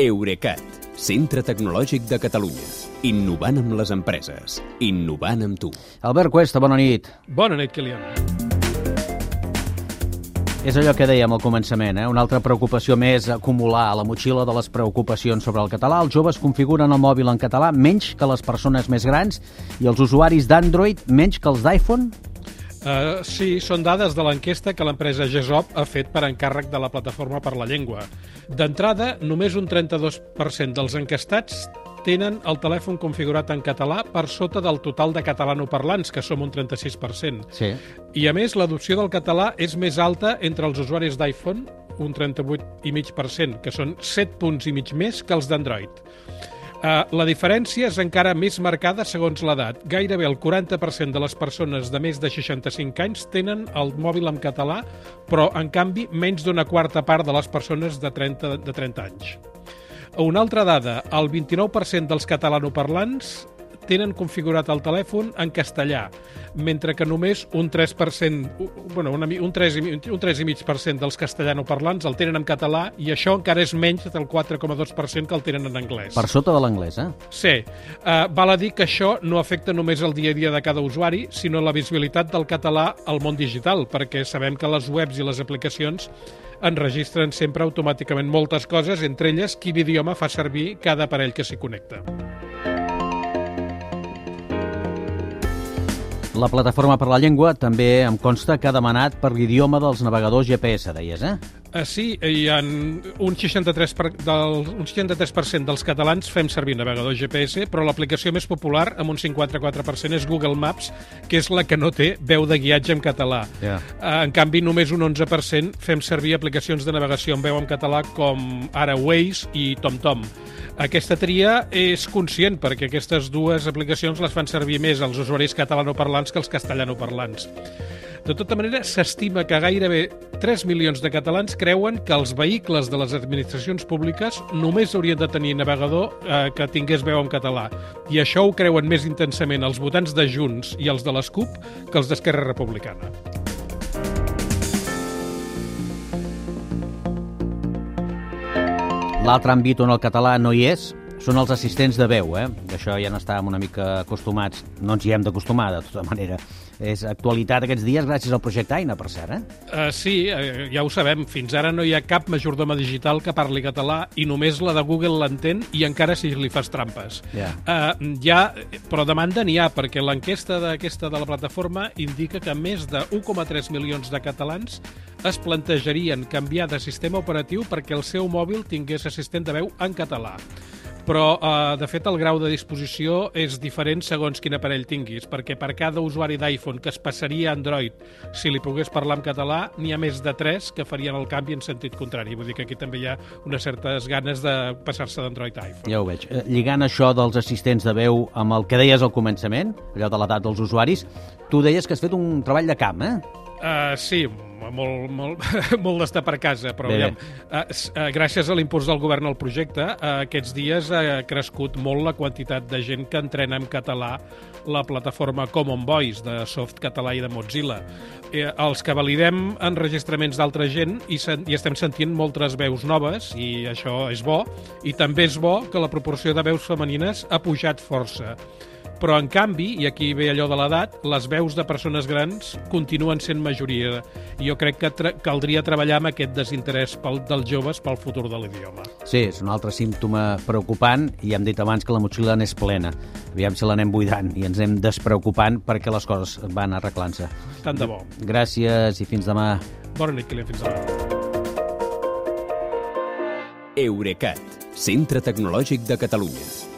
Eurecat, centre tecnològic de Catalunya. Innovant amb les empreses. Innovant amb tu. Albert Cuesta, bona nit. Bona nit, Kilian. És allò que dèiem al començament, eh? una altra preocupació més acumular a la motxilla de les preocupacions sobre el català. Els joves configuren el mòbil en català menys que les persones més grans i els usuaris d'Android menys que els d'iPhone? Uh, sí, són dades de l'enquesta que l'empresa GESOP ha fet per encàrrec de la Plataforma per la Llengua. D'entrada, només un 32% dels encastats tenen el telèfon configurat en català per sota del total de catalanoparlants, que som un 36%. Sí. I, a més, l'adopció del català és més alta entre els usuaris d'iPhone, un 38,5%, que són 7 punts i mig més que els d'Android. Uh, la diferència és encara més marcada segons l'edat. Gairebé el 40% de les persones de més de 65 anys tenen el mòbil en català, però, en canvi, menys d'una quarta part de les persones de 30, de 30 anys. Una altra dada, el 29% dels catalanoparlants tenen configurat el telèfon en castellà, mentre que només un 3%, bueno, una, un 3, un 3,5% dels castellanoparlants el tenen en català i això encara és menys del 4,2% que el tenen en anglès. Per sota de l'anglès, eh? Sí. Uh, val a dir que això no afecta només el dia a dia de cada usuari, sinó la visibilitat del català al món digital, perquè sabem que les webs i les aplicacions enregistren sempre automàticament moltes coses, entre elles quin idioma fa servir cada aparell que s'hi connecta. La Plataforma per la Llengua també em consta que ha demanat per l'idioma dels navegadors GPS, deies, eh? Uh, sí, hi ha un 63%, per, del, un 63 dels catalans fem servir navegador GPS, però l'aplicació més popular, amb un 54%, és Google Maps, que és la que no té veu de guiatge en català. Uh, en canvi, només un 11% fem servir aplicacions de navegació en veu en català com ara Waze i TomTom. Aquesta tria és conscient perquè aquestes dues aplicacions les fan servir més els usuaris catalanoparlants que els castellanoparlants. De tota manera, s'estima que gairebé 3 milions de catalans creuen que els vehicles de les administracions públiques només haurien de tenir navegador eh, que tingués veu en català. I això ho creuen més intensament els votants de Junts i els de les CUP que els d'Esquerra Republicana. L'altre àmbit on el català no hi és són els assistents de veu, eh? D'això ja n'estàvem una mica acostumats. No ens hi hem d'acostumar, de tota manera. És actualitat aquests dies gràcies al projecte Aina, per cert, eh? Uh, sí, uh, ja ho sabem. Fins ara no hi ha cap majordoma digital que parli català i només la de Google l'entén i encara si li fas trampes. Ja. Uh, ja, però demanda n'hi ha, perquè l'enquesta d'aquesta de la plataforma indica que més de 1,3 milions de catalans es plantejarien canviar de sistema operatiu perquè el seu mòbil tingués assistent de veu en català però eh, de fet el grau de disposició és diferent segons quin aparell tinguis, perquè per cada usuari d'iPhone que es passaria a Android si li pogués parlar en català, n'hi ha més de 3 que farien el canvi en sentit contrari. Vull dir que aquí també hi ha unes certes ganes de passar-se d'Android a iPhone. Ja ho veig. Eh, lligant això dels assistents de veu amb el que deies al començament, allò de l'edat dels usuaris, tu deies que has fet un treball de camp, eh? Uh, sí, molt, molt, molt d'estar per casa, però Bé, bé. aviam, uh, uh, gràcies a l'impuls del govern al projecte, uh, aquests dies ha crescut molt la quantitat de gent que entrena en català la plataforma Common Voice de Soft Català i de Mozilla. Eh, els que validem enregistraments d'altra gent i, sen i estem sentint moltes veus noves i això és bo, i també és bo que la proporció de veus femenines ha pujat força però en canvi, i aquí ve allò de l'edat, les veus de persones grans continuen sent majoria i jo crec que tra caldria treballar amb aquest desinterès pel, dels joves pel futur de l'idioma. Sí, és un altre símptoma preocupant i hem dit abans que la motxilla n'és plena. Aviam si l'anem buidant i ens anem despreocupant perquè les coses van arreglant-se. Tant de bo. Gràcies i fins demà. Bona nit, Kilian. Fins demà. Eurecat, centre tecnològic de Catalunya.